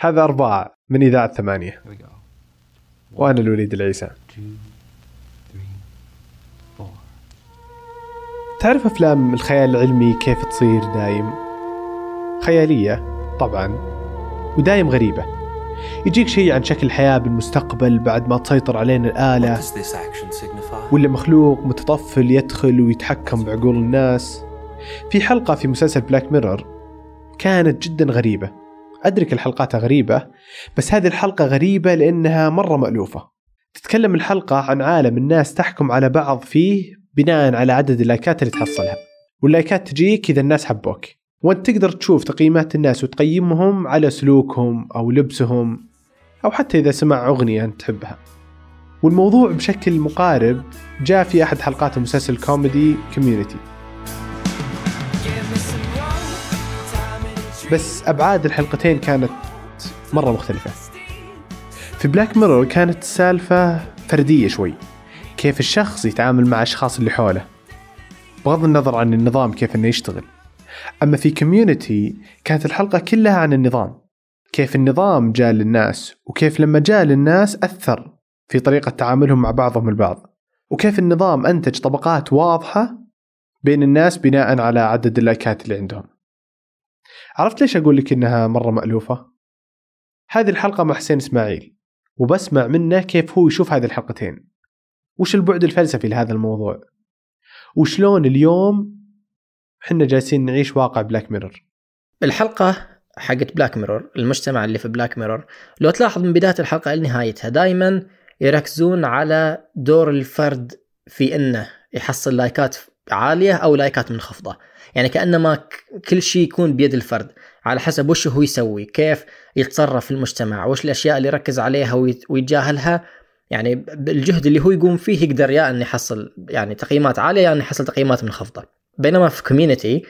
هذا أرباع من إذاعة ثمانية. وأنا الوليد العيسى. تعرف أفلام الخيال العلمي كيف تصير دايم؟ خيالية طبعا ودايم غريبة. يجيك شيء عن شكل الحياة بالمستقبل بعد ما تسيطر علينا الآلة? ولا مخلوق متطفل يدخل ويتحكم بعقول الناس. في حلقة في مسلسل Black Mirror كانت جدا غريبة. أدرك الحلقات غريبة بس هذه الحلقة غريبة لأنها مرة مألوفة. تتكلم الحلقة عن عالم الناس تحكم على بعض فيه بناء على عدد اللايكات اللي تحصلها. واللايكات تجيك إذا الناس حبوك. وأنت تقدر تشوف تقييمات الناس وتقيمهم على سلوكهم أو لبسهم أو حتى إذا سمع أغنية أنت تحبها. والموضوع بشكل مقارب جاء في أحد حلقات المسلسل كوميدي Community بس أبعاد الحلقتين كانت مرة مختلفة. في Black Mirror كانت السالفة فردية شوي. كيف الشخص يتعامل مع أشخاص اللي حوله. بغض النظر عن النظام كيف إنه يشتغل. أما في Community كانت الحلقة كلها عن النظام. كيف النظام جاء للناس وكيف لما جاء للناس أثر في طريقة تعاملهم مع بعضهم البعض. وكيف النظام أنتج طبقات واضحة بين الناس بناء على عدد اللايكات اللي عندهم. عرفت ليش أقول لك إنها مرة مألوفة؟ هذه الحلقة مع حسين إسماعيل وبسمع منه كيف هو يشوف هذه الحلقتين. وش البعد الفلسفي لهذا الموضوع؟ وشلون اليوم حنا جالسين نعيش واقع Black Mirror؟ الحلقة حقت Black Mirror المجتمع اللي في Black Mirror لو تلاحظ من بداية الحلقة لنهايتها دائما يركزون على دور الفرد في إنه يحصل لايكات عالية أو لايكات منخفضة يعني كأنما ك- كل شيء يكون بيد الفرد على حسب وش هو يسوي كيف يتصرف في المجتمع وش الأشياء اللي يركز عليها ويت- ويتجاهلها. يعني بالجهد اللي هو يقوم فيه يقدر يا ان يحصل يعني تقييمات عالية يا ان يحصل تقييمات منخفضه بينما في Community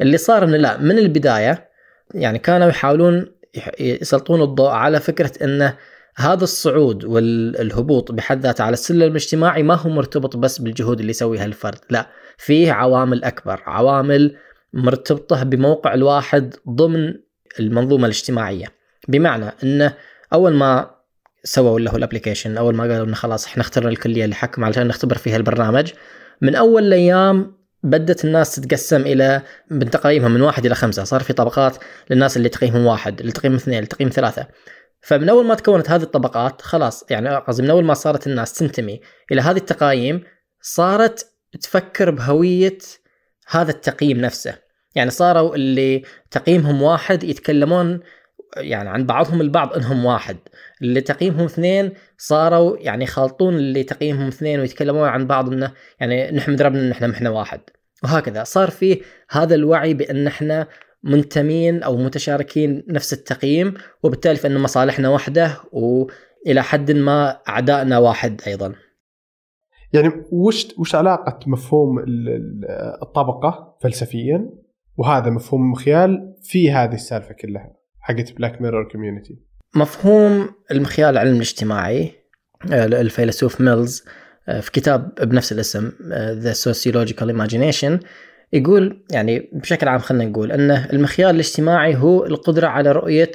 اللي صار إنه لا من البداية يعني كانوا يحاولون يح- يسلطون الضوء على فكرة إنه هذا الصعود والهبوط بحد ذاته على السلم الاجتماعي ما هو مرتبط بس بالجهود اللي يسويها الفرد لا فيه عوامل أكبر عوامل مرتبطة بموقع الواحد ضمن المنظومة الاجتماعية. بمعنى إنه أول ما سووا له الابلكيشن أول ما قالوا إنه خلاص إحنا اخترنا الكلية اللي حكم علشان نختبر فيها البرنامج من أول الأيام بدت الناس تتقسم إلى من تقييمهم من واحد إلى خمسة صار في طبقات للناس اللي تقييمهم واحد اللي تقييمهم اثنين اللي تقييم ثلاثة. فمن أول ما تكونت هذه الطبقات خلاص يعني قصدي من أول ما صارت الناس تنتمي إلى هذه التقايم صارت تفكر بهوية هذا التقييم نفسه. يعني صاروا اللي تقييمهم واحد يتكلمون يعني عن بعضهم البعض إنهم واحد. اللي تقييمهم اثنين صاروا يعني يخالطون اللي تقييمهم اثنين ويتكلمون عن بعض انه يعني نحمد ربنا إن إحنا إحنا واحد. وهكذا صار فيه هذا الوعي بأن إحنا منتمين أو متشاركين نفس التقييم وبالتالي فإن مصالحنا واحدة وإلى حد ما أعدائنا واحد أيضا. يعني وش وش علاقة مفهوم ال- ال- الطبقة فلسفيا؟ وهذا مفهوم خيال في هذه السالفة كلها حقت Black Mirror Community مفهوم المخيال العلم الاجتماعي آه، الفيلسوف ميلز آه، في كتاب بنفس الاسم آه، The Sociological Imagination يقول يعني بشكل عام خلينا نقول انه المخيال الاجتماعي هو القدرة على رؤية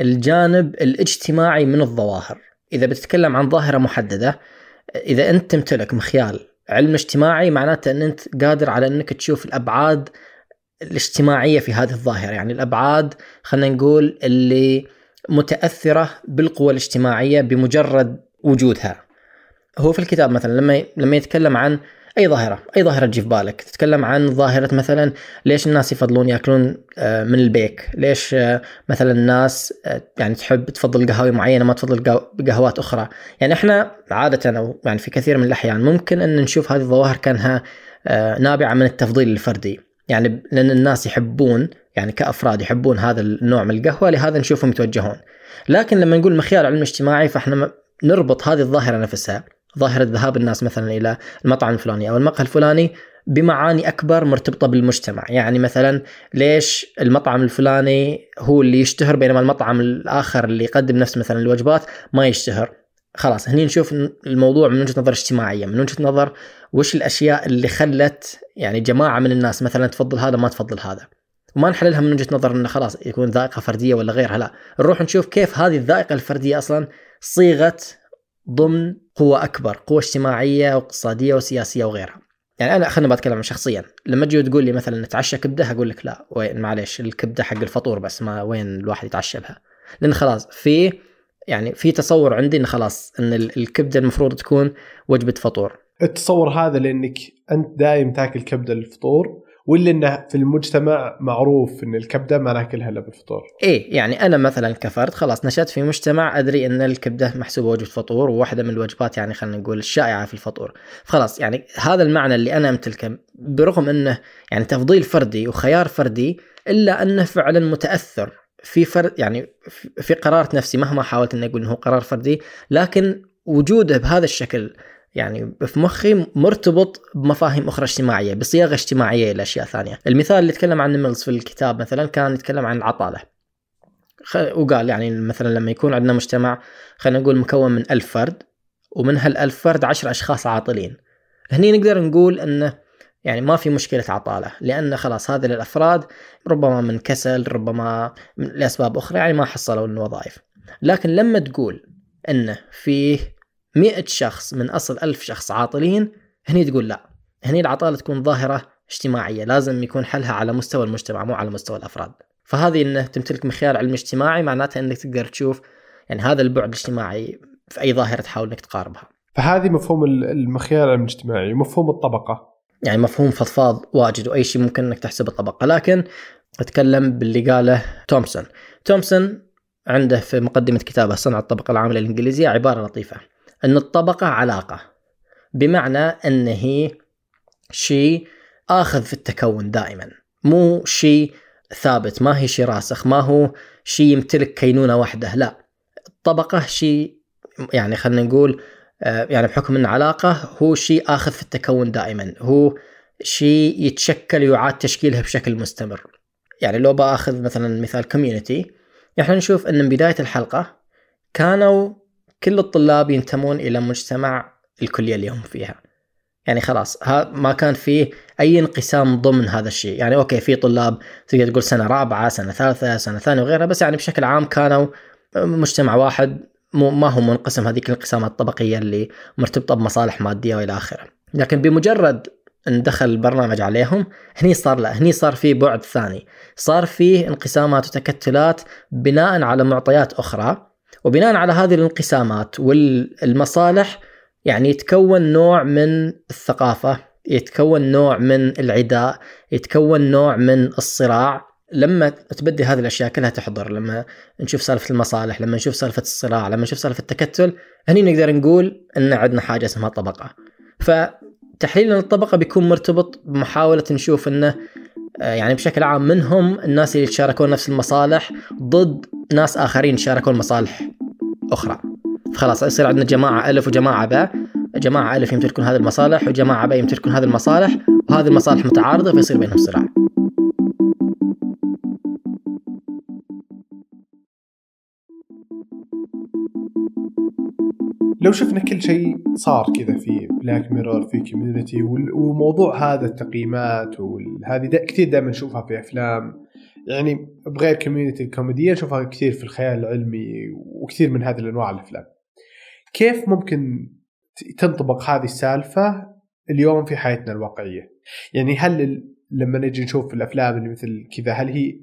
الجانب الاجتماعي من الظواهر. إذا بتتكلم عن ظاهرة محددة إذا أنت تمتلك مخيال علم اجتماعي معناته أن أنت قادر على أنك تشوف الأبعاد الاجتماعية في هذه الظاهرة. يعني الأبعاد خلينا نقول اللي متأثرة بالقوى الاجتماعية بمجرد وجودها. هو في الكتاب مثلا لما لما يتكلم عن أي ظاهرة أي ظاهرة تجي في بالك؟ تتكلم عن ظاهرة مثلا ليش الناس يفضلون يأكلون آه، من البيك؟ ليش آه، مثلا الناس آه، يعني تحب تفضل قهوه معينة ما تفضل قهو- قهوات أخرى؟ يعني إحنا عادة أو يعني في كثير من الأحيان ممكن أن نشوف هذه الظواهر كأنها نابعة من التفضيل الفردي. يعني لأن الناس يحبون يعني كأفراد يحبون هذا النوع من القهوة لهذا نشوفهم يتوجهون. لكن لما نقول مخيال علم اجتماعي فإحنا نربط هذه الظاهرة نفسها. ظاهرة ذهاب الناس مثلا إلى المطعم الفلاني أو المقهى الفلاني بمعاني أكبر مرتبطة بالمجتمع، يعني مثلا ليش المطعم الفلاني هو اللي يشتهر بينما المطعم الآخر اللي يقدم نفس مثلا الوجبات ما يشتهر. خلاص هني نشوف الموضوع من وجهة نظر اجتماعية، من وجهة نظر وش الأشياء اللي خلت يعني جماعة من الناس مثلا تفضل هذا ما تفضل هذا. وما نحللها من وجهة نظر إنه خلاص يكون ذائقة فردية ولا غيرها لا نروح نشوف كيف هذه الذائقة الفردية أصلا صيغت ضمن قوة أكبر قوة اجتماعية واقتصادية وسياسية وغيرها. يعني أنا خلينا بتكلم شخصيا. لما تجي تقول لي مثلا نتعشى كبدة أقول لك لا وين معليش الكبدة حق الفطور بس ما وين الواحد يتعشى بها. لأن خلاص في يعني في تصور عندي انه خلاص إن ال- الكبدة المفروض تكون وجبة فطور. التصور هذا لأنك أنت دايم تاكل كبدة للفطور ولا إنه في المجتمع معروف إن الكبدة ما ناكلها إلا بالفطور. إيه يعني أنا مثلا كفرد خلاص نشأت في مجتمع أدري إن الكبدة محسوبة وجبه فطور وواحدة من الوجبات يعني خلينا نقول الشائعة في الفطور. خلاص يعني هذا المعنى اللي أنا أمتلكه برغم إنه يعني تفضيل فردي وخيار فردي إلا أنه فعلا متأثر في فرد يعني في- قرار نفسي مهما حاولت إني أقول إنه قرار فردي لكن وجوده بهذا الشكل يعني في مخي مرتبط بمفاهيم أخرى اجتماعية بصياغة اجتماعية إلى أشياء ثانية. المثال اللي يتكلم عن ميلز في الكتاب مثلا كان يتكلم عن العطالة. وقال يعني مثلا لما يكون عندنا مجتمع خلينا نقول مكون من ألف فرد ومن هالألف فرد عشر أشخاص عاطلين. هني نقدر نقول أنه يعني ما في مشكلة عطالة لأن خلاص هذه الأفراد ربما من كسل ربما لأسباب أخرى يعني ما حصلوا الوظائف. لكن لما تقول أنه فيه مئة شخص من أصل ألف شخص عاطلين هني تقول لا. هني العطالة تكون ظاهرة اجتماعية لازم يكون حلها على مستوى المجتمع مو على مستوى الأفراد. فهذه إنه تمتلك مخيار علم اجتماعي معناتها إنك تقدر تشوف يعني هذا البعد الاجتماعي في أي ظاهرة تحاول إنك تقاربها. فهذه مفهوم ال- المخيار الاجتماعي مفهوم الطبقة. يعني مفهوم فضفاض واجد وأي شيء ممكن إنك تحسبه طبقه لكن أتكلم باللي قاله تومسون. تومسون عنده في مقدمة كتابه صنع الطبقة العاملة الإنجليزية عبارة لطيفة. أن الطبقة علاقة بمعنى أن هي شيء آخذ في التكون دائما. مو شيء ثابت ما هي شيء راسخ ما هو شيء يمتلك كينونة واحدة لا. الطبقة شيء يعني خلينا نقول آه، يعني بحكم ان علاقة هو شيء آخذ في التكون دائما. هو شيء يتشكل ويعاد تشكيلها بشكل مستمر. يعني لو بآخذ مثلا مثال Community إحنا نشوف أن من بداية الحلقة كانوا كل الطلاب ينتمون إلى مجتمع الكلية اللي هم فيها. يعني خلاص ما كان فيه أي انقسام ضمن هذا الشيء. يعني okay في طلاب تقدر تقول سنة رابعة سنة ثالثة سنة ثانية وغيرها بس يعني بشكل عام كانوا مجتمع واحد ما هو منقسم هذيك الانقسامات الطبقية اللي مرتبطة بمصالح مادية وإلى آخره. لكن بمجرد إن دخل البرنامج عليهم هني صار لا هني صار في بعد ثاني. صار فيه انقسامات وتكتلات بناء على معطيات أخرى. وبناء على هذه الانقسامات والمصالح يعني يتكون نوع من الثقافة يتكون نوع من العداء يتكون نوع من الصراع. لما تبدي هذه الأشياء كلها تحضر لما نشوف سالفة المصالح لما نشوف سالفة الصراع لما نشوف سالفة التكتل هني نقدر نقول إن عندنا حاجة اسمها طبقة. فتحليلنا للطبقة بيكون مرتبط بمحاولة نشوف إنه يعني بشكل عام منهم الناس اللي يتشاركون نفس المصالح ضد ناس آخرين يتشاركون مصالح أخرى. فخلاص يصير عندنا جماعة ألف وجماعة باء جماعة ألف يمتلكون هذه المصالح وجماعة باء يمتلكون هذه المصالح وهذه المصالح متعارضة فيصير بينهم صراع. لو شفنا كل شيء صار كذا في Black Mirror في Community وموضوع هذا التقييمات وهذه كثير دائما نشوفها في أفلام. يعني بغير Community الكوميديه نشوفها كثير في الخيال العلمي وكثير من هذه الأنواع الأفلام. كيف ممكن تنطبق هذه السالفة اليوم في حياتنا الواقعية؟ يعني هل لما نجي نشوف الأفلام اللي مثل كذا هل هي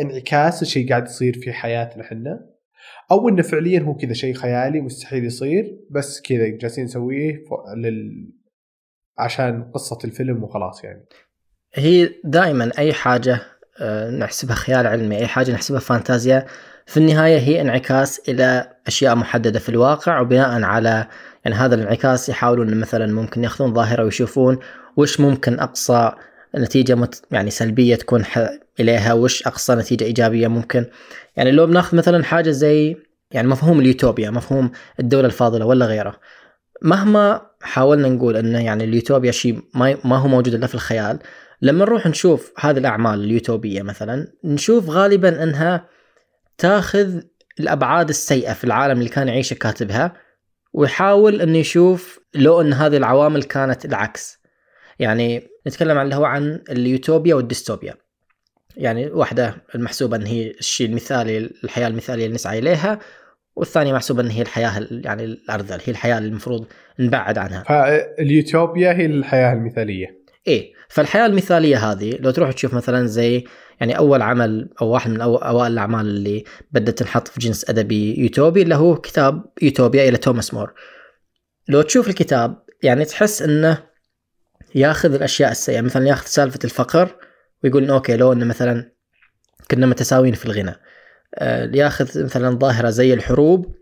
انعكاس لشيء قاعد يصير في حياتنا إحنا؟ أو إنه فعليا هو كذا شيء خيالي مستحيل يصير بس كذا جالسين نسويه لل عشان قصة الفيلم وخلاص يعني. هي دائما أي حاجة آه، نحسبها خيال علمي أي حاجة نحسبها فانتازيا في النهاية هي انعكاس إلى أشياء محددة في الواقع وبناء على يعني هذا الانعكاس يحاولون مثلا ممكن يأخذون ظاهرة ويشوفون وش ممكن أقصى نتيجه مت يعني سلبية تكون إليها. وش أقصى نتيجة إيجابية ممكن؟ يعني لو بناخذ مثلا حاجة زي يعني مفهوم اليوتوبيا مفهوم الدولة الفاضلة ولا غيره. مهما حاولنا نقول انه يعني اليوتوبيا شيء ما ما هو موجود إلا في الخيال لما نروح نشوف هذه الأعمال اليوتوبية مثلا نشوف غالبا إنها تاخذ الأبعاد السيئة في العالم اللي كان يعيشه كاتبها ويحاول إنه يشوف لو إن هذه العوامل كانت العكس. يعني نتكلم عن اللي هو عن اليوتوبيا والديستوبيا. يعني واحدة المحسوبه إن هي الشيء المثالي الحياة المثالية اللي نسعى إليها والثانية محسوبة إن هي الحياة ال- يعني الارذل هي الحياة اللي المفروض نبعد عنها. فاليوتوبيا هي الحياة المثالية. إيه فالحياة المثالية هذه لو تروح تشوف مثلا زي يعني أول عمل أو واحد من أوائل الأعمال اللي بدأت تنحط في جنس أدبي يوتوبي اللي هو كتاب يوتوبيا إلى توماس مور. لو تشوف الكتاب يعني تحس إنه ياخذ الأشياء السيئه مثلا ياخذ سالفة الفقر ويقول إنه okay لو إنه مثلا كنا متساويين في الغنى آه، ياخذ مثلا ظاهرة زي الحروب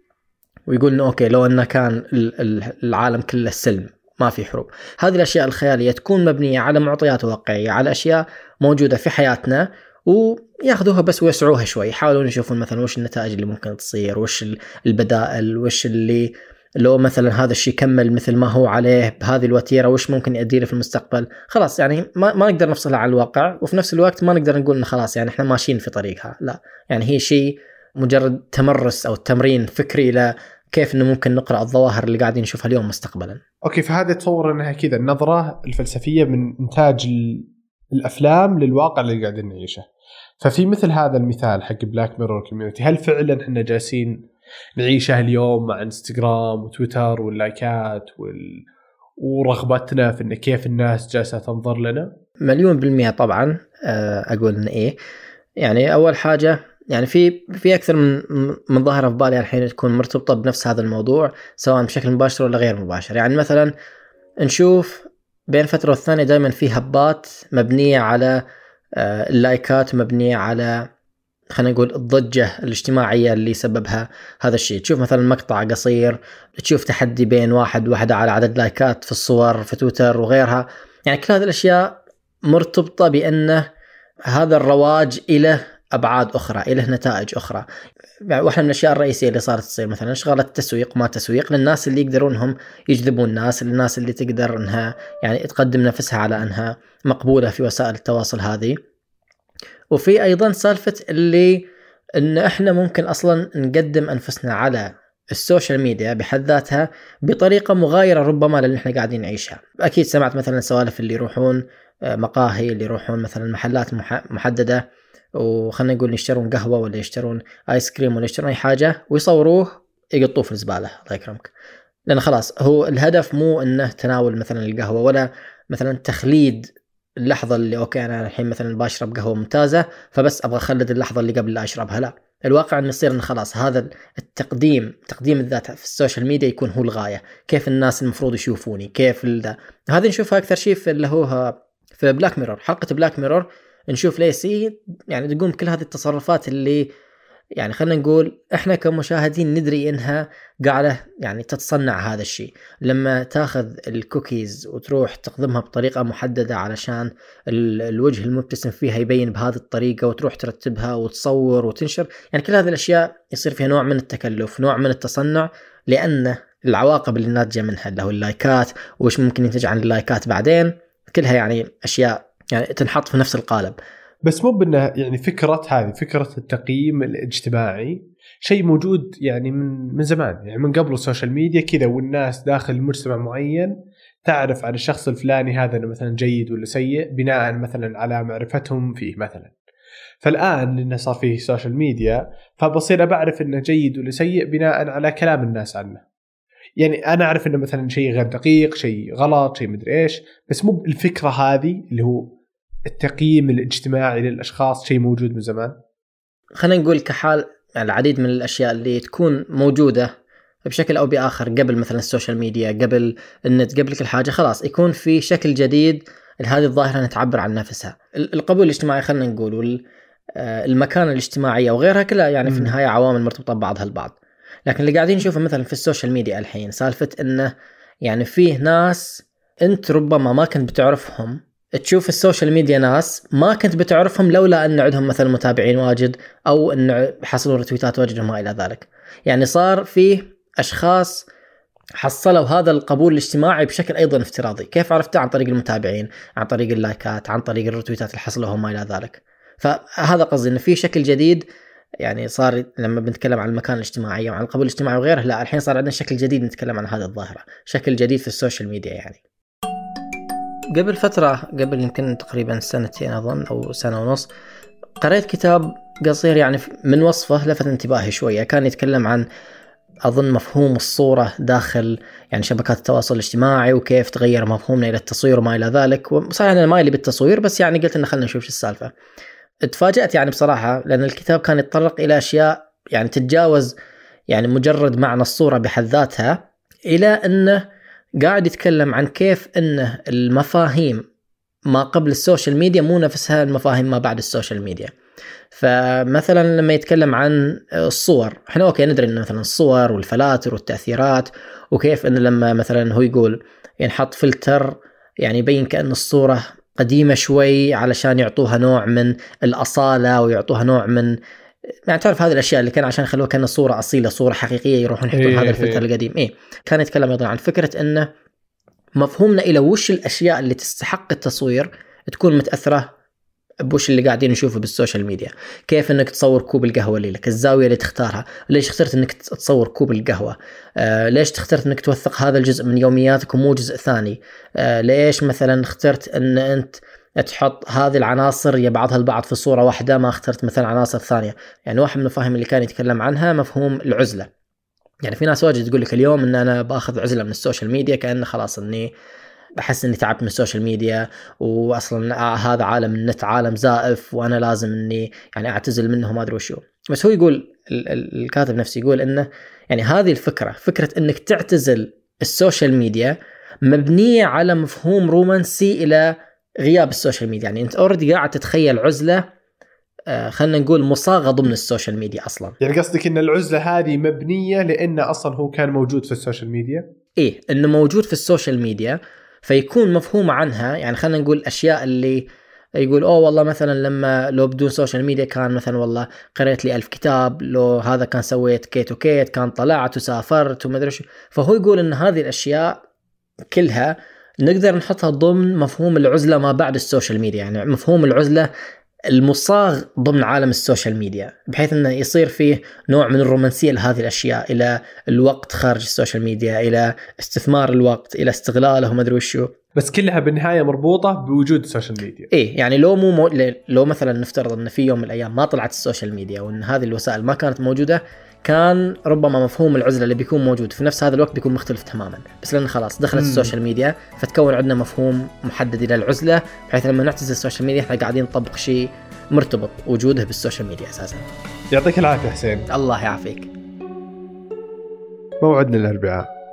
ويقول إنه okay لو إنه كان ال- ال- العالم كله سلم ما في حروب. هذه الأشياء الخيالية تكون مبنية على معطيات واقعية على أشياء موجودة في حياتنا وياخذوها بس ويوسعوها شوي يحاولون يشوفون مثلا وش النتائج اللي ممكن تصير وش ال- البدائل وش اللي لو مثلا هذا الشيء كمل مثل ما هو عليه بهذه الوتيرة وش ممكن يؤدي له في المستقبل؟ خلاص يعني ما, ما نقدر نفصلها عن الواقع وفي نفس الوقت ما نقدر نقول إنه خلاص يعني إحنا ماشيين في طريقها لا. يعني هي شيء مجرد تمرس أو تمرين فكري ل كيف إنه ممكن نقرأ الظواهر اللي قاعدين نشوفها اليوم مستقبلا. أوكي فهذا تصور إنها كذا النظرة الفلسفية من إنتاج ال- الأفلام للواقع اللي قاعدين نعيشه. ففي مثل هذا المثال حق Black Mirror Community هل فعلا إحنا جالسين نعيشها اليوم مع انستغرام وتويتر واللايكات وال... ورغبتنا في إن كيف الناس جالسة تنظر لنا. مليون بالمية طبعا آه، أقول إن إيه. يعني أول حاجة يعني في في أكثر من من ظاهرة في بالي الحين تكون مرتبطة بنفس هذا الموضوع سواء بشكل مباشر ولا غير مباشر. يعني مثلا نشوف بين فترة والثانية دائما في هبات مبنية على آه، اللايكات مبنية على خلينا نقول الضجة الاجتماعية اللي سببها هذا الشيء. تشوف مثلا مقطع قصير تشوف تحدي بين واحد وواحدة على عدد لايكات في الصور في تويتر وغيرها. يعني كل هذه الأشياء مرتبطة بأنه هذا الرواج إلى أبعاد أخرى إلى نتائج أخرى. يعني واحدة من الأشياء الرئيسية اللي صارت تصير مثلا شغلة التسويق ما تسويق للناس اللي يقدرون هم يجذبون الناس للناس اللي تقدر أنها يعني تقدم نفسها على أنها مقبولة في وسائل التواصل هذه. وفي أيضا سالفة اللي أن إحنا ممكن أصلا نقدم أنفسنا على ال social media بحد ذاتها بطريقة مغايرة ربما للي إحنا قاعدين نعيشها. أكيد سمعت مثلا سوالف اللي يروحون آه، مقاهي اللي يروحون مثلا محلات مح- محددة وخلنا نقول يشترون قهوة ولا يشترون آيس كريم ولا يشترون أي حاجة ويصوروه يقطوه في الزبالة الله يكرمك. لأن خلاص هو الهدف مو أنه تناول مثلا القهوة ولا مثلا تخليد اللحظة اللي okay أنا الحين مثلا بشرب قهوة ممتازة فبس أبغى أخلد اللحظة اللي قبل لا أشربها. لا الواقع إنه يصير انه خلاص هذا التقديم تقديم الذات في ال social media يكون هو الغاية، كيف الناس المفروض يشوفوني، كيف ذا، هذه نشوفها أكثر شيء في اللي هو في Black Mirror، حلقة Black Mirror نشوف ليسي يعني تقوم كل هذه التصرفات اللي يعني خلينا نقول إحنا كمشاهدين ندري إنها قاعدة يعني تتصنع هذا الشيء. لما تاخذ الكوكيز وتروح تقدمها بطريقة محددة علشان ال- الوجه المبتسم فيها يبين بهذه الطريقة وتروح ترتبها وتصور وتنشر يعني كل هذه الأشياء يصير فيها نوع من التكلف نوع من التصنع لأن العواقب اللي ناتجة منها اللي هو اللايكات وش ممكن ينتج عن اللايكات بعدين كلها يعني أشياء يعني تنحط في نفس القالب. بس مو بانه يعني فكرة هذه فكرة التقييم الاجتماعي شيء موجود يعني من من زمان. يعني من قبل ال social media كذا والناس داخل مجتمع معين تعرف عن الشخص الفلاني هذا إنه مثلا جيد ولا سيء بناء مثلا على معرفتهم فيه مثلا. فالآن لأنه صار فيه social media فبصير بعرف إنه جيد ولا سيء بناء على كلام الناس عنه. يعني أنا أعرف إنه مثلا شيء غير دقيق شيء غلط شيء مدري إيش بس مو الفكرة هذه اللي هو التقييم الاجتماعي للأشخاص شيء موجود من زمان؟ خلينا نقول كحال العديد من الأشياء اللي تكون موجودة بشكل أو بآخر قبل مثلا ال social media قبل النت قبل كل حاجة خلاص يكون في شكل جديد لهذه الظاهرة انها تعبر عن نفسها. ال- القبول الاجتماعي خلينا نقول وال آه، المكانة الاجتماعية وغيرها كلها يعني في. النهاية عوامل مرتبطة ببعضها البعض. لكن اللي قاعدين نشوفه مثلا في ال social media الحين سالفة إنه يعني فيه ناس أنت ربما ما كنت بتعرفهم تشوف ال social media ناس ما كنت بتعرفهم لولا أن عندهم مثلا متابعين واجد أو أن حصلوا رتويتات واجد وما إلى ذلك. يعني صار فيه أشخاص حصلوا هذا القبول الاجتماعي بشكل أيضا افتراضي، كيف عرفته؟ عن طريق المتابعين، عن طريق اللايكات، عن طريق الرتويتات اللي حصلوها وما إلى ذلك. فهذا قصدي إنه في شكل جديد يعني صار لما بنتكلم عن المكان الاجتماعي وعن القبول الاجتماعي وغيره لا الحين صار عندنا شكل جديد نتكلم عن هذه الظاهرة، شكل جديد في ال social media يعني. قبل فترة قبل يمكن تقريبا سنتين أظن أو سنة ونص قريت كتاب قصير يعني من وصفه لفت انتباهي شوية. كان يتكلم عن أظن مفهوم الصورة داخل يعني شبكات التواصل الاجتماعي وكيف تغير مفهومنا إلى التصوير وما إلى ذلك. وصحيح أنا مايلي بالتصوير بس يعني قلت انه خلينا نشوف شو السالفة. تفاجات يعني بصراحة لأن الكتاب كان يتطرق إلى أشياء يعني تتجاوز يعني مجرد معنى الصورة بحد ذاتها إلى أنه قاعد يتكلم عن كيف انه المفاهيم ما قبل ال social media مو نفسها المفاهيم ما بعد ال social media. فمثلا لما يتكلم عن الصور إحنا أوكي ندري إن مثلا الصور والفلاتر والتأثيرات وكيف انه لما مثلا هو يقول ينحط فلتر يعني يبين كأن الصورة قديمة شوي علشان يعطوها نوع من الأصالة ويعطوها نوع من يعني تعرف هذه الأشياء اللي كان عشان يخلوها كانها صورة أصيلة صورة حقيقية يروحون يحطون إيه هذا الفلتر إيه. القديم. إيه كان يتكلم أيضا عن فكرة إنه مفهومنا إلى وش الأشياء اللي تستحق التصوير تكون متأثرة بوش اللي قاعدين نشوفه بال social media. كيف إنك تصور كوب القهوة اللي لك الزاوية اللي تختارها ليش اخترت إنك تصور كوب القهوة؟ آه ليش اخترت إنك توثق هذا الجزء من يومياتك ومو جزء ثاني؟ آه ليش مثلا اخترت إن أنت تحط هذه العناصر يا بعضها البعض في صورة واحدة ما اخترت مثلا عناصر ثانية. يعني واحد من المفاهيم اللي كان يتكلم عنها مفهوم العزلة. يعني في ناس واجد تقول لك اليوم إن أنا بأخذ عزلة من ال social media كأنه خلاص إني بحس إني تعبت من ال social media واصلا هذا عالم النت عالم زائف وأنا لازم إني يعني أعتزل منه ما أدري وشو. بس هو يقول ال- ال- الكاتب نفسه يقول إنه يعني هذه الفكرة فكرة إنك تعتزل ال social media مبنية على مفهوم رومانسي إلى غياب ال social media. يعني أنت already قاعد تتخيل عزلة آه، خلينا نقول مصاغة ضمن ال social media أصلا. يعني قصدك إن العزلة هذه مبنية لأنه أصلا هو كان موجود في ال social media؟ إيه إنه موجود في ال social media فيكون مفهوم عنها. يعني خلينا نقول الاشياء اللي يقول أوه والله مثلا لما لو بدون social media كان مثلا والله قريت لي ألف كتاب لو هذا كان سويت كيت وكيت كان طلعت وسافرت وما أدري شو. فهو يقول إن هذه الأشياء كلها نقدر نحطها ضمن مفهوم العزلة ما بعد ال social media يعني مفهوم العزلة المصاغ ضمن عالم ال social media بحيث إنه يصير فيه نوع من الرومانسية لهذه الأشياء إلى الوقت خارج ال social media إلى استثمار الوقت إلى استغلاله وما أدري وشو. بس كلها بالنهاية مربوطة بوجود ال social media. إيه يعني لو مو مو لو مثلا نفترض إن في يوم من الأيام ما طلعت ال social media وإن هذه الوسائل ما كانت موجودة كان ربما مفهوم العزلة اللي بيكون موجود في نفس هذا الوقت بيكون مختلف تماما. بس لأن خلاص دخلت مم. ال social media فتكون عندنا مفهوم محدد إلى العزلة بحيث لما نعتزل ال social media إحنا قاعدين نطبق شيء مرتبط وجوده بال social media أساسا. يعطيك العافية حسين. الله يعافيك. موعدنا الاربعاء